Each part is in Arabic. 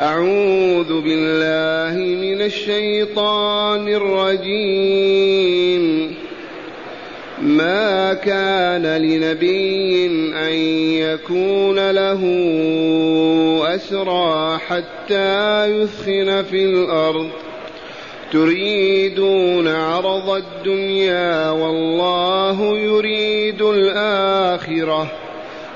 أعوذ بالله من الشيطان الرجيم. ما كان لنبي أن يكون له أسرى حتى يثخن في الأرض. تريدون عرض الدنيا والله يريد الآخرة.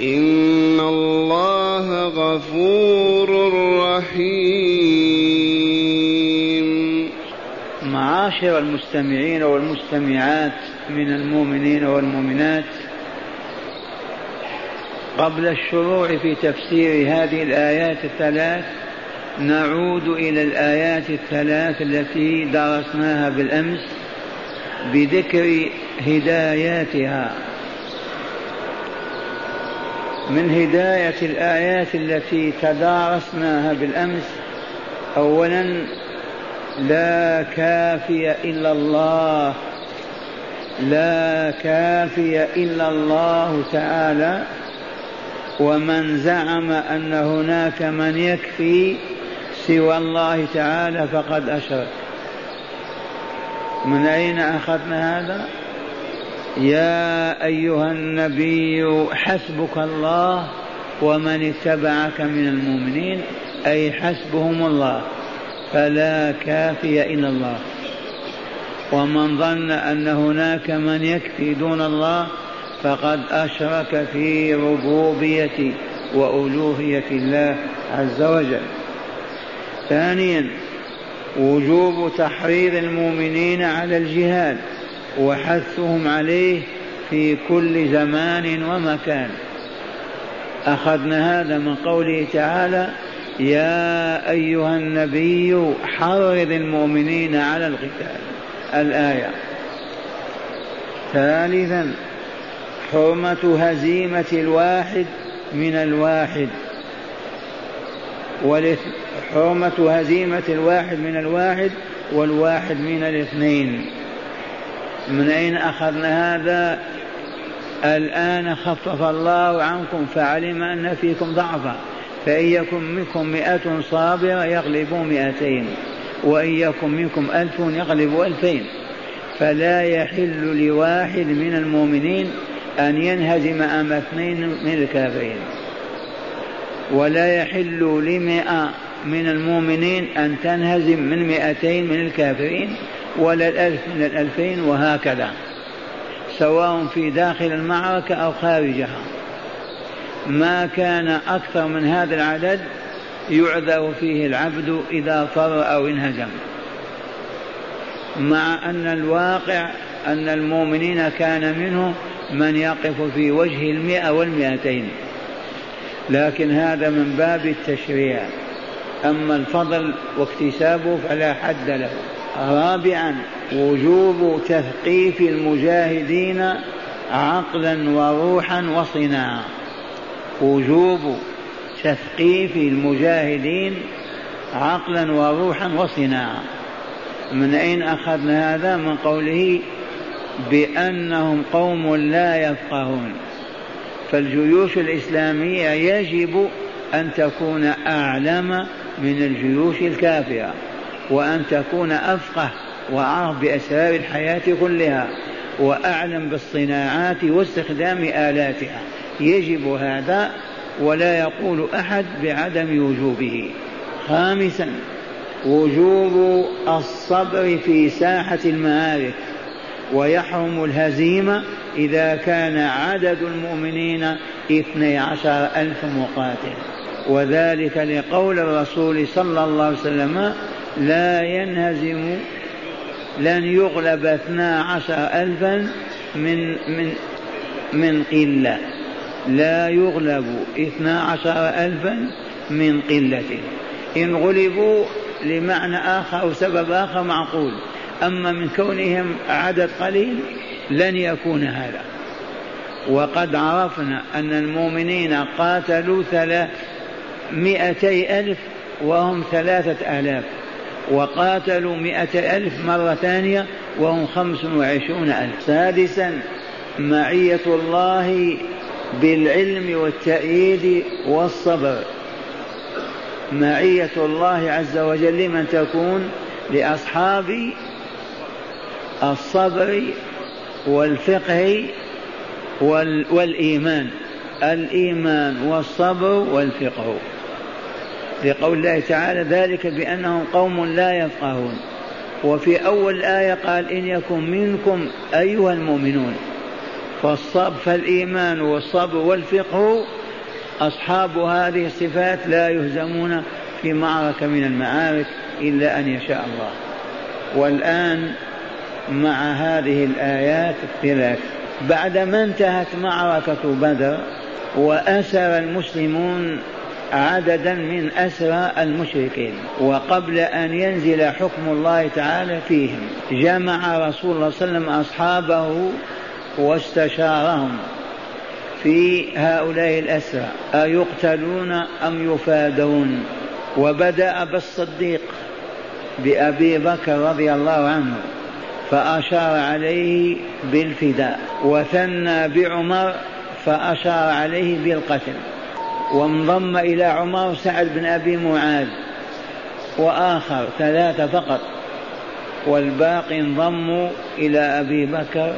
ان الله غفور رحيم. معاشر المستمعين والمستمعات من المؤمنين والمؤمنات قبل الشروع في تفسير هذه الآيات الثلاث نعود إلى الآيات الثلاث التي درسناها بالأمس بذكر هداياتها. من هداية الآيات التي تدارسناها بالأمس. اولا لا كافي إلا الله. لا كافي إلا الله تعالى. ومن زعم أن هناك من يكفي سوى الله تعالى فقد أشرك. من أين أخذنا هذا؟ يا أيها النبي حسبك الله ومن اتبعك من المؤمنين أي حسبهم الله فلا كافي إلا الله. ومن ظن أن هناك من يكفي دون الله فقد أشرك في ربوبية وألوهية الله عز وجل. ثانيا وجوب تحريض المؤمنين على الجهاد. وحثهم عليه في كل زمان ومكان. أخذنا هذا من قوله تعالى يا أيها النبي حرض المؤمنين على القتال. الآية. ثالثا حرمة هزيمة الواحد من الواحد. حرمة هزيمة الواحد من الواحد والواحد من الاثنين. من أين أخذنا هذا؟ الآن خفف الله عنكم فعلم أن فيكم ضعفا. فإن يكن منكم مئة صابرة يغلبوا مئتين وإن يكن منكم ألف يغلبوا ألفين. فلا يحل لواحد من المؤمنين أن ينهزم أمام اثنين من الكافرين. ولا يحل لمئة من المؤمنين أن تنهزم من مئتين من الكافرين. ولا الألف من الألفين وهكذا سواء في داخل المعركة أو خارجها. ما كان أكثر من هذا العدد يعذر فيه العبد إذا فر أو انهزم. مع أن الواقع أن المؤمنين كان منه من يقف في وجه المئة والمئتين. لكن هذا من باب التشريع. أما الفضل واكتسابه فلا حد له. رابعا وجوب تثقيف المجاهدين عقلا وروحا وصناعة وجوب تثقيف المجاهدين عقلا وروحا وصناعة من أين أخذنا هذا؟ من قوله بأنهم قوم لا يفقهون. فالجيوش الإسلامية يجب أن تكون أعلم من الجيوش الكافرة. وأن تكون أفقه وأعرف بأسرار الحياة كلها وأعلم بالصناعات واستخدام آلاتها. يجب هذا ولا يقول أحد بعدم وجوبه. خامسا وجوب الصبر في ساحة المعارك. ويحرم الهزيمة إذا كان عدد المؤمنين اثني عشر ألف مقاتل. وذلك لقول الرسول صلى الله عليه وسلم لا ينهزم لن يغلب اثنا عشر ألفا من من من قلة. لا يغلب اثنا عشر ألفا من قلة. إن غلبوا لمعنى آخر أو سبب آخر معقول. أما من كونهم عدد قليل لن يكون هذا. وقد عرفنا أن المؤمنين قاتلوا ثلاث مئتي ألف وهم ثلاثة آلاف. وقاتلوا مئة ألف مرة ثانية وهم خمس وعشرون ألف. سادسا معية الله بالعلم والتأييد والصبر. معية الله عز وجل لمن تكون لأصحاب الصبر والفقه والإيمان. الإيمان والصبر والفقه. لقول الله تعالى ذلك بأنهم قوم لا يفقهون. وفي أول الآية قال إن يكن منكم أيها المؤمنون. فالصبر فالإيمان والصبر والفقه أصحاب هذه الصفات لا يهزمون في معركة من المعارك إلا أن يشاء الله. والآن مع هذه الآيات الثلاث بعدما انتهت معركة بدر وأسر المسلمون عددا من أسرى المشركين وقبل أن ينزل حكم الله تعالى فيهم جمع رسول الله صلى الله عليه وسلم أصحابه واستشارهم في هؤلاء الأسرى. أيقتلون أم يفادون؟ وبدأ بالصديق بأبي بكر رضي الله عنه فأشار عليه بالفداء وثنى بعمر فأشار عليه بالقتل. وانضم إلى عمر سعد بن أبي معاذ وآخر ثلاثة فقط. والباقي انضموا إلى أبي بكر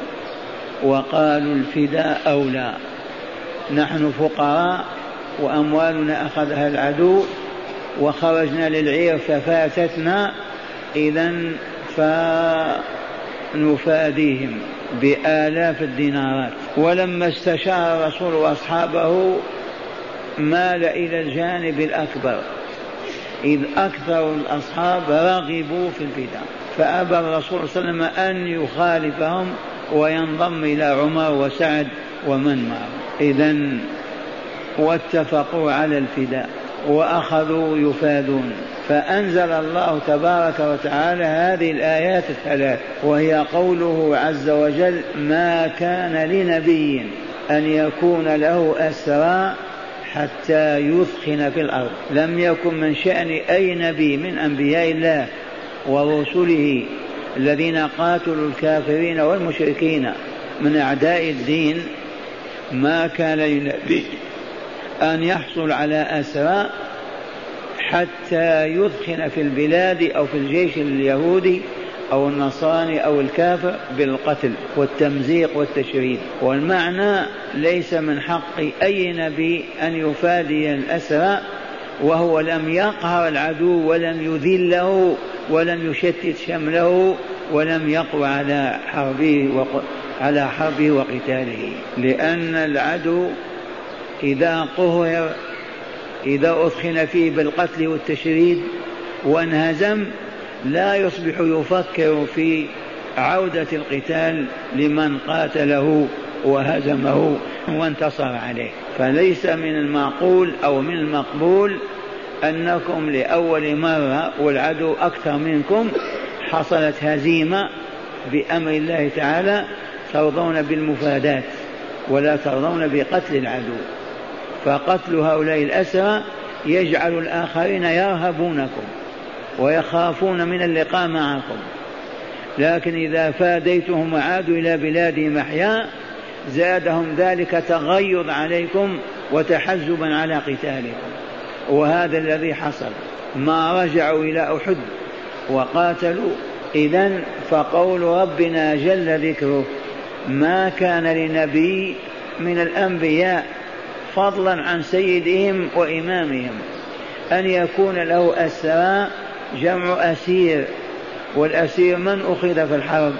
وقالوا الفداء أولى. نحن فقراء وأموالنا أخذها العدو وخرجنا للعير ففاتتنا إذا فنفاديهم بآلاف الدينارات. ولما استشار الرسول وأصحابه مال إلى الجانب الأكبر. إذ أكثر الأصحاب رغبوا في الفداء. فأبى الرسول صلى الله عليه وسلم أن يخالفهم وينضم إلى عمر وسعد ومن معه. إذا واتفقوا على الفداء وأخذوا يفادون. فأنزل الله تبارك وتعالى هذه الآيات الثلاث وهي قوله عز وجل ما كان لنبي أن يكون له أسرى حتى يثخن في الأرض. لم يكن من شأن أي نبي من أنبياء الله ورسله الذين قاتلوا الكافرين والمشركين من أعداء الدين ما كان لنبي أن يحصل على أسرى حتى يثخن في البلاد أو في الجيش اليهودي أو النصراني أو الكافر بالقتل والتمزيق والتشريد. والمعنى ليس من حق أي نبي أن يفادي الأسرى وهو لم يقهر العدو ولم يذله ولم يشتت شمله ولم يقوى على حربه على حربه وقتاله. لأن العدو إذا قهر إذا أثخن فيه بالقتل والتشريد وانهزم لا يصبح يفكر في عودة القتال لمن قاتله وهزمه وانتصر عليه. فليس من المعقول أو من المقبول أنكم لأول مرة والعدو أكثر منكم حصلت هزيمة بأمر الله تعالى ترضون بالمفادات ولا ترضون بقتل العدو. فقتل هؤلاء الأسرى يجعل الآخرين يرهبونكم. ويخافون من اللقاء معكم. لكن إذا فاديتهم وعادوا إلى بلادهم أحياء زادهم ذلك تغيظ عليكم وتحزبا على قتالكم. وهذا الذي حصل. ما رجعوا إلى أحد وقاتلوا. إذا فقول ربنا جل ذكره ما كان لنبي من الأنبياء فضلا عن سيدهم وإمامهم أن يكون له أسرى جمع أسير والأسير من أخذ في الحرب؟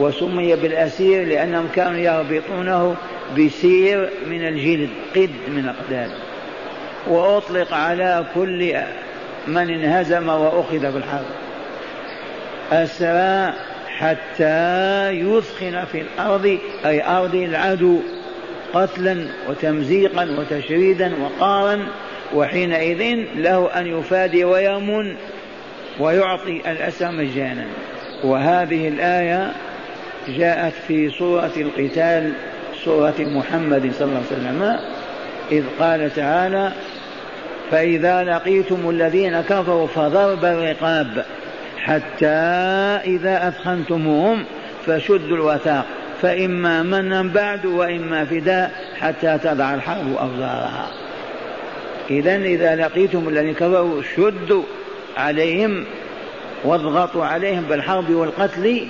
وسمي بالأسير لأنهم كانوا يربطونه بسير من الجلد قد من أقدام وأطلق على كل من انهزم وأخذ في الحرب. أسرى حتى يثخن في الأرض أي أرض العدو قتلا وتمزيقا وتشريدا وقارا وحينئذ له أن يفادي ويمن ويعطي الأسر مجانا وهذه الآية جاءت في سورة القتال سورة محمد صلى الله عليه وسلم. إذ قال تعالى فإذا لقيتم الذين كفروا فضرب الرقاب حتى إذا أثخنتموهم فشدوا الوثاق. فإما منا بعد وإما فداء حتى تضع الحرب أوزارها. إذا إذا لقيتم الذين كفروا شدوا عليهم واضغطوا عليهم بالحرب والقتل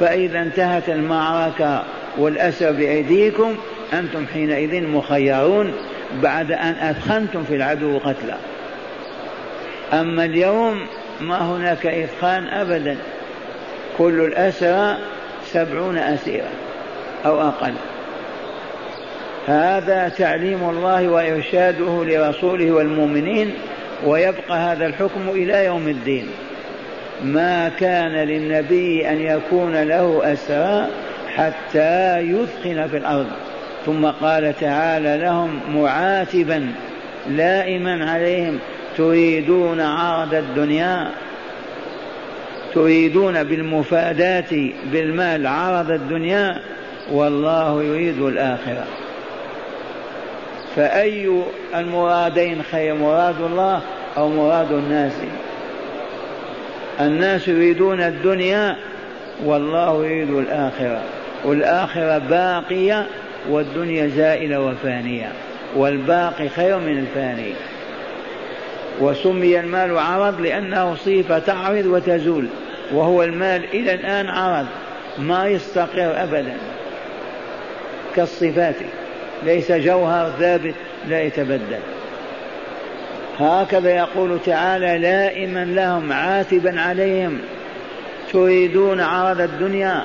فإذا انتهت المعركة والأسر بأيديكم أنتم حينئذ مخيرون بعد أن أثخنتم في العدو قتلا. أما اليوم ما هناك إثخان أبدا. كل الأسرى سبعون أسيرا أو أقل. هذا تعليم الله وإرشاده لرسوله والمؤمنين ويبقى هذا الحكم إلى يوم الدين. ما كان للنبي أن يكون له أسرى حتى يثخن في الأرض. ثم قال تعالى لهم معاتبا لائما عليهم تريدون عرض الدنيا تريدون بالمفادات بالمال عرض الدنيا والله يريد الآخرة. فأي المرادين خير مراد الله أو مراد الناس؟ الناس يريدون الدنيا والله يريد الآخرة. والآخرة باقية والدنيا زائلة وفانية والباقي خير من الفاني. وسمي المال عرض لأنه صفة تعرض وتزول وهو المال إلى الآن عرض ما يستقر أبدا كالصفات. ليس جوهر ثابت لا يتبدل. هكذا يقول تعالى لائما لهم عاتبا عليهم تريدون عرض الدنيا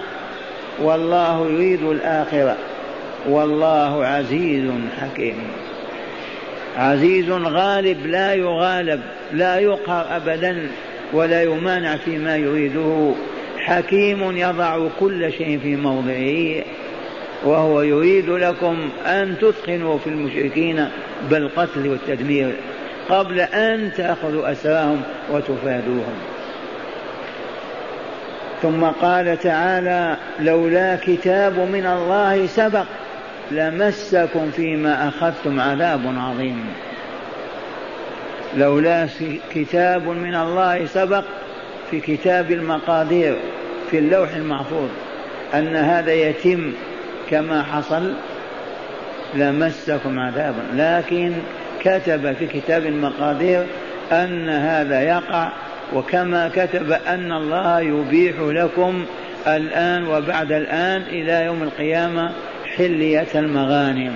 والله يريد الآخرة. والله عزيز حكيم. عزيز غالب لا يغالب لا يقهر أبدا ولا يمانع فيما يريده. حكيم يضع كل شيء في موضعه. وهو يريد لكم أن تثخنوا في المشركين بالقتل والتدمير قبل أن تأخذوا أسراهم وتفادوهم. ثم قال تعالى لولا كتاب من الله سبق لمسكم فيما أخذتم عذاب عظيم. لولا كتاب من الله سبق في كتاب المقادير في اللوح المحفوظ أن هذا يتم كما حصل لمسكم عذاب. لكن كتب في كتاب المقادير أن هذا يقع وكما كتب أن الله يبيح لكم الآن وبعد الآن إلى يوم القيامة حلية المغانم.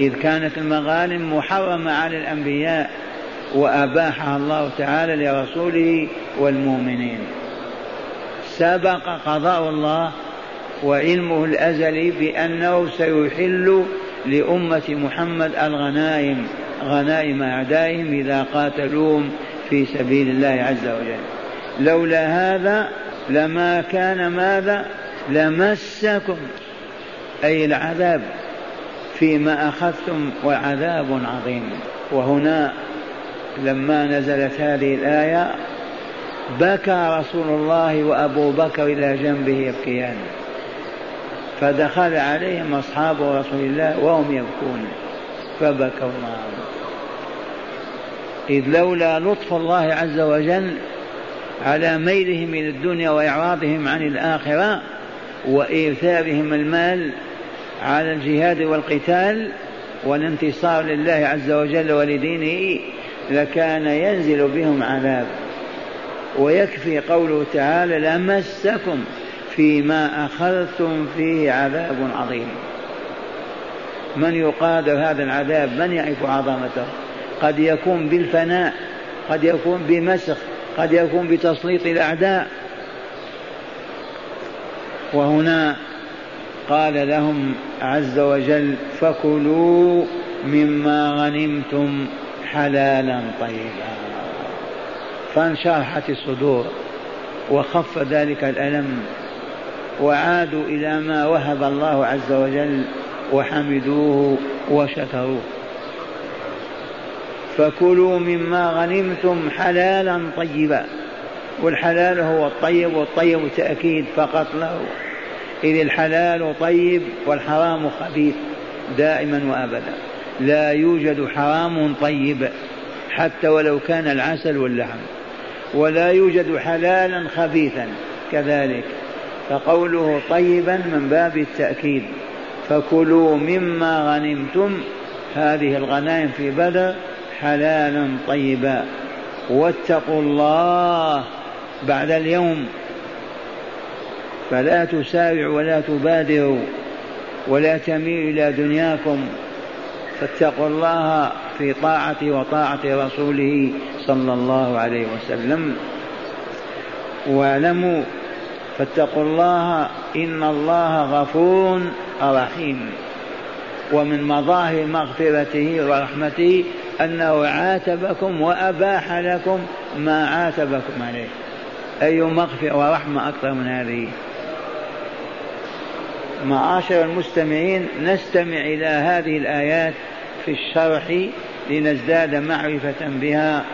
إذ كانت المغانم محرمة على الأنبياء وأباحها الله تعالى لرسوله والمؤمنين. سبق قضاء الله وعلمه الأزلي بأنه سيحل لأمة محمد الغنائم غنائم أعدائهم إذا قاتلوهم في سبيل الله عز وجل. لولا هذا لما كان ماذا؟ لمسكم أي العذاب فيما أخذتم وعذاب عظيم. وهنا لما نزلت هذه الآية بكى رسول الله وأبو بكر إلى جنبه يبكيان فدخل عليهم أصحاب رسول الله وهم يبكون. فبكوا معهم إذ لولا لطف الله عز وجل على ميلهم إلى الدنيا وإعراضهم عن الآخرة وإيثارهم المال على الجهاد والقتال والانتصار لله عز وجل ولدينه لكان ينزل بهم عذاب. ويكفي قوله تعالى لمسكم فيما أخذتم فيه عذاب عظيم. من يقادر هذا العذاب؟ من يعرف عظمته؟ قد يكون بالفناء قد يكون بمسخ قد يكون بتسليط الأعداء. وهنا قال لهم عز وجل فكلوا مما غنمتم حلالا طيبا. فانشرحت الصدور وخف ذلك الألم. وعادوا إلى ما وهب الله عز وجل وحمدوه وشكروه. فكلوا مما غنمتم حلالا طيبا. والحلال هو الطيب والطيب تأكيد فقط له. إذ الحلال طيب والحرام خبيث دائما وأبدا. لا يوجد حرام طيب حتى ولو كان العسل واللحم. ولا يوجد حلالا خبيثا كذلك. فقوله طيبا من باب التأكيد. فكلوا مما غنمتم. هذه الغنائم في بدر حلالا طيبا. واتقوا الله بعد اليوم. فلا تسارعوا ولا تبادروا ولا تميلوا إلى دنياكم. فاتقوا الله في طاعته وطاعة رسوله صلى الله عليه وسلم. واعلموا فاتقوا الله إن الله غفور رحيم. ومن مظاهر مغفرته ورحمته أنه عاتبكم وأباح لكم ما عاتبكم عليه. أي مغفرة ورحمة أكثر من هذه. معاشر المستمعين نستمع إلى هذه الآيات في الشرح لنزداد معرفة بها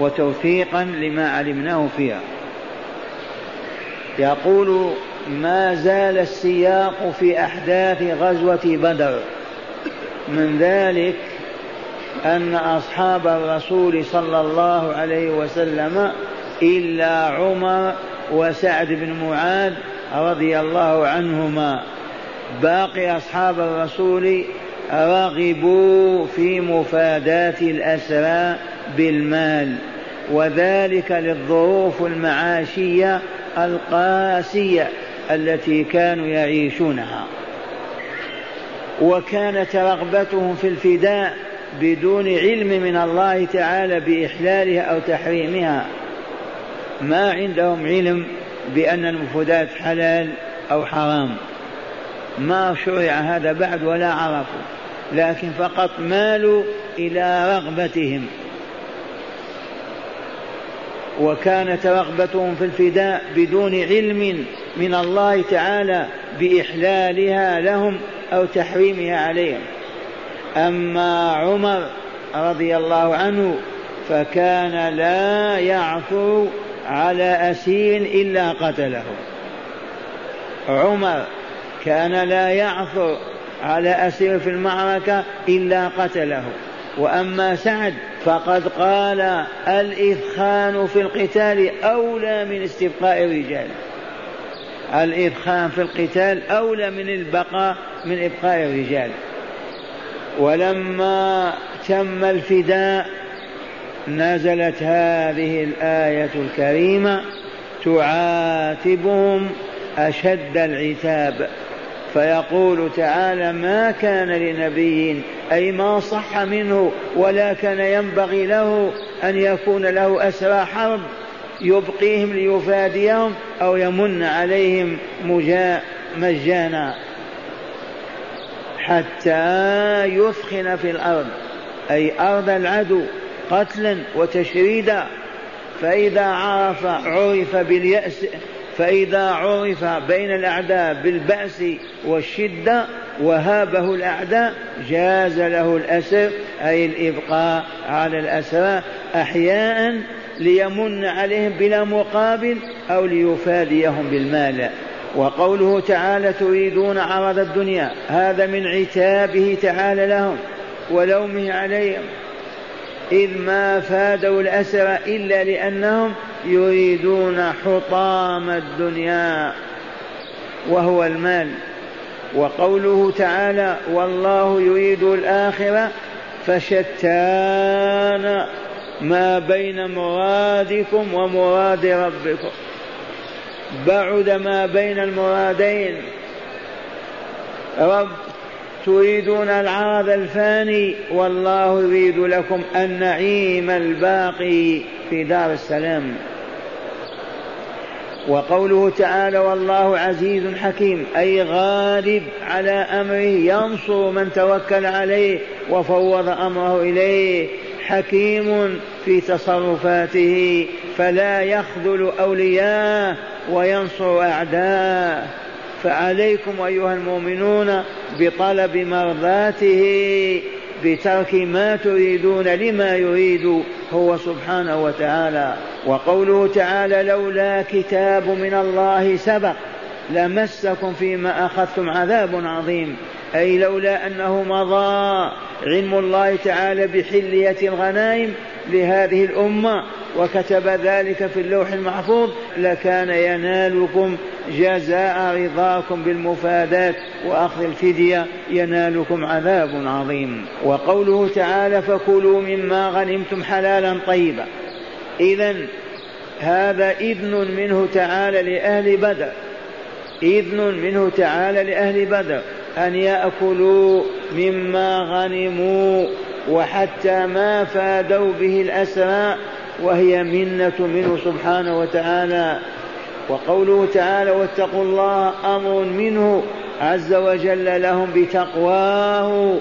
وتوثيقا لما علمناه فيها. يقول ما زال السياق في أحداث غزوة بدر. من ذلك أن أصحاب الرسول صلى الله عليه وسلم إلا عمر وسعد بن معاذ رضي الله عنهما. باقي أصحاب الرسول رغبوا في مفاداة الأسرى بالمال وذلك للظروف المعاشية القاسية التي كانوا يعيشونها. وكانت رغبتهم في الفداء بدون علم من الله تعالى بإحلالها أو تحريمها. ما عندهم علم بأن المفردات حلال أو حرام. ما شرع هذا بعد ولا عرفوا لكن فقط مالوا إلى رغبتهم. وكانت رغبتهم في الفداء بدون علم من الله تعالى بإحلالها لهم أو تحريمها عليهم. أما عمر رضي الله عنه فكان لا يعثر على أسير إلا قتله. عمر كان لا يعثر على أسير في المعركة إلا قتله. وأما سعد فقد قال الإثخان في القتال أولى من استبقاء الرجال. الإثخان في القتال أولى من البقاء من إبقاء الرجال. ولما تم الفداء نزلت هذه الآية الكريمة تعاتبهم أشد العتاب. فيقول تعالى ما كان لنبي أي ما صح منه ولا كان ينبغي له أن يكون له أسرى حرب يبقيهم ليفاديهم أو يمن عليهم مجانا. حتى يثخن في الأرض أي أرض العدو قتلا وتشريدا. فإذا عرف عرف باليأس فإذا عرف بين الأعداء بالبأس والشدة وهابه الأعداء جاز له الأسر أي الإبقاء على الأسرى أحياء ليمن عليهم بلا مقابل أو ليفاديهم بالمال. وقوله تعالى تريدون عرض الدنيا. هذا من عتابه تعالى لهم ولومه عليهم. إذ ما فادوا الأسر إلا لأنهم يريدون حطام الدنيا وهو المال. وقوله تعالى والله يريد الآخرة فشتان ما بين مرادكم ومراد ربكم. بعد ما بين المرادين رب تريدون العرض الفاني والله يريد لكم النعيم الباقي في دار السلام. وقوله تعالى والله عزيز حكيم أي غالب على أمره ينصر من توكل عليه وفوض أمره إليه حكيم في تصرفاته فلا يخذل أولياءه وينصر أعداءه. فعليكم أيها المؤمنون بطلب مرضاته بترك ما تريدون لما يريد هو سبحانه وتعالى. وقوله تعالى لولا كتاب من الله سبق لمسكم فيما أخذتم عذاب عظيم. أي لولا أنه مضى علم الله تعالى بحلية الغنائم لهذه الأمة وكتب ذلك في اللوح المحفوظ لكان ينالكم جزاء رضاكم بالمفادات وأخذ الفدية ينالكم عذاب عظيم. وقوله تعالى فكلوا مما غنمتم حلالا طيبا. اذا هذا إذن منه تعالى لأهل بدر. إذن منه تعالى لأهل بدر. أن يأكلوا مما غنموا. وحتى ما فادوا به الاسرى وهي منة منه سبحانه وتعالى. وقوله تعالى واتقوا الله أمر منه عز وجل لهم بتقواه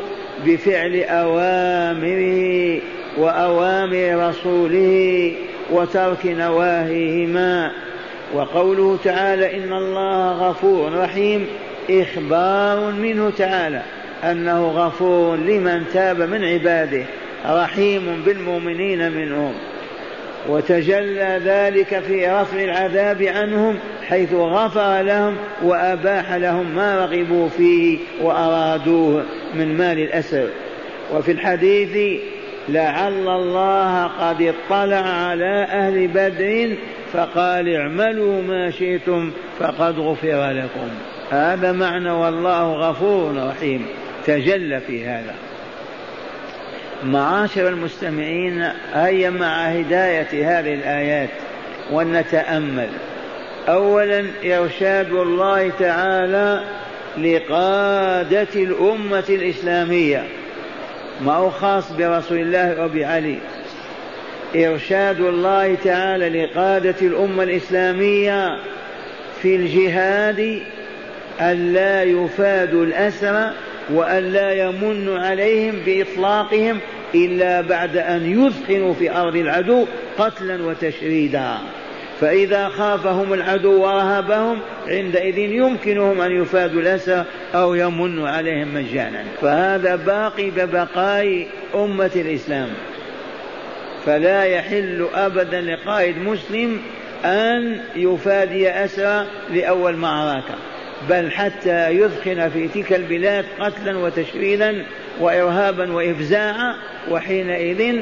بفعل أوامره وأوامر رسوله وترك نواهيهما. وقوله تعالى إن الله غفور رحيم إخبار منه تعالى. أنه غفور لمن تاب من عباده رحيم بالمؤمنين منهم. وتجلى ذلك في رفع العذاب عنهم حيث غفر لهم وأباح لهم ما رغبوا فيه وأرادوه من مال الأسر. وفي الحديث لعل الله قد اطلع على أهل بدر فقال اعملوا ما شئتم فقد غفر لكم. هذا معنى والله غفور رحيم. تجلى في هذا. معاشر المستمعين هيا مع هداية هذه الآيات ونتأمل أولا إرشاد الله تعالى لقادة الأمة الإسلامية. ما هو خاص برسول الله وبعلي إرشاد الله تعالى لقادة الأمة الإسلامية في الجهاد ألا يفاد الأسرى وأن لا يمن عليهم بإطلاقهم إلا بعد أن يثخنوا في أرض العدو قتلا وتشريدا. فإذا خافهم العدو ورهبهم عندئذ يمكنهم أن يفادوا الأسى أو يمن عليهم مجانا. فهذا باقي ببقاء أمة الإسلام. فلا يحل أبدا لقائد مسلم أن يفادي أسرى لأول معركة. بل حتى يثخن في تلك البلاد قتلا وتشريدا وإرهابا وإفزاعا وحينئذ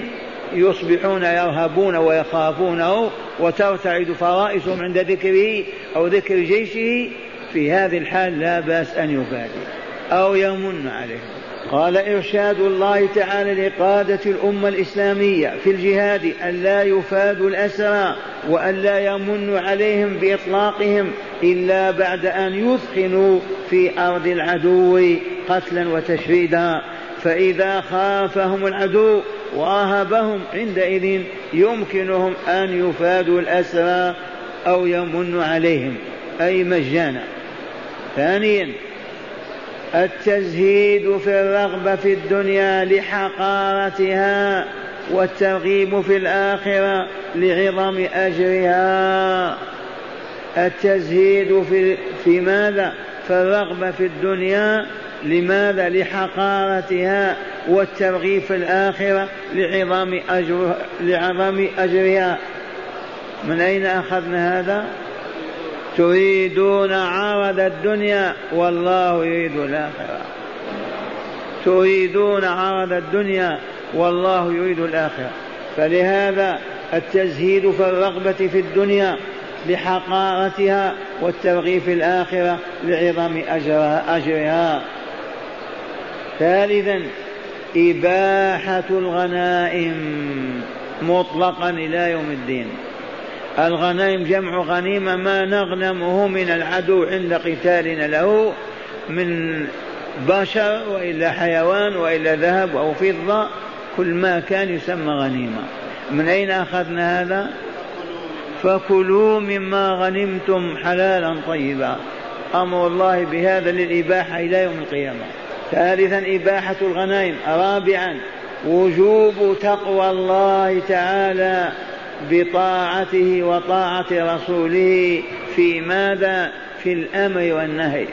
يصبحون يرهبون ويخافونه وترتعد فرائسهم عند ذكره أو ذكر جيشه في هذه الحال لا بأس أن يبادي أو يمن عليهم قال إرشاد الله تعالى لقادة الأمة الإسلامية في الجهاد أن لا يفادوا الأسرى وأن لا يمن عليهم بإطلاقهم إلا بعد أن يثخنوا في أرض العدو قتلا وتشريدا فإذا خافهم العدو وأهبهم عندئذ يمكنهم أن يفادوا الأسرى أو يمن عليهم. أي مجانا. ثانيا التزهيد في الرغبة في الدنيا لحقارتها والترغيب في الآخرة لعظم أجرها. التزهيد في, في ماذا؟ في الرغبة في الدنيا لماذا؟ لحقارتها والترغيب في الآخرة لعظم أجر لعظم أجرها. من أين أخذنا هذا؟ تريدون عرض الدنيا والله يريد الآخرة. تريدون عرض الدنيا والله يريد الآخرة. فلهذا التزهيد في الرغبة في الدنيا لحقارتها والترغيب في الآخرة لعظم أجرها, أجرها. ثالثا إباحة الغنائم مطلقا إلى يوم الدين. الغنائم جمع غنيمة ما نغنمه من العدو عند قتالنا له من بشر وإلا حيوان وإلا ذهب أو فضة كل ما كان يسمى غنيمة. من أين أخذنا هذا؟ فكلوا مما غنمتم حلالا طيبا. أمر الله بهذا للإباحة إلى يوم القيامة. ثالثا إباحة الغنائم. رابعا وجوب تقوى الله تعالى. بطاعته وطاعة رسوله في ماذا؟ في الأمر والنهي.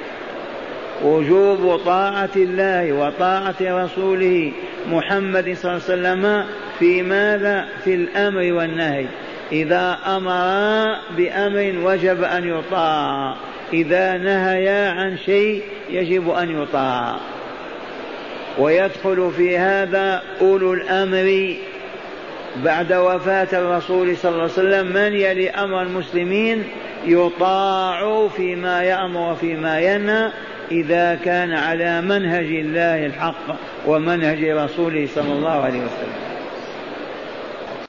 وجوب طاعة الله وطاعة رسوله محمد صلى الله عليه وسلم في ماذا؟ في الأمر والنهي. إذا أمرا بأمر وجب أن يطاع. إذا نهيا عن شيء يجب أن يطاع. ويدخل في هذا أولو الأمر بعد وفاة الرسول صلى الله عليه وسلم من يلي أمر المسلمين يطاع فيما يأمر وفيما ينهى إذا كان على منهج الله الحق ومنهج رسوله صلى الله عليه وسلم.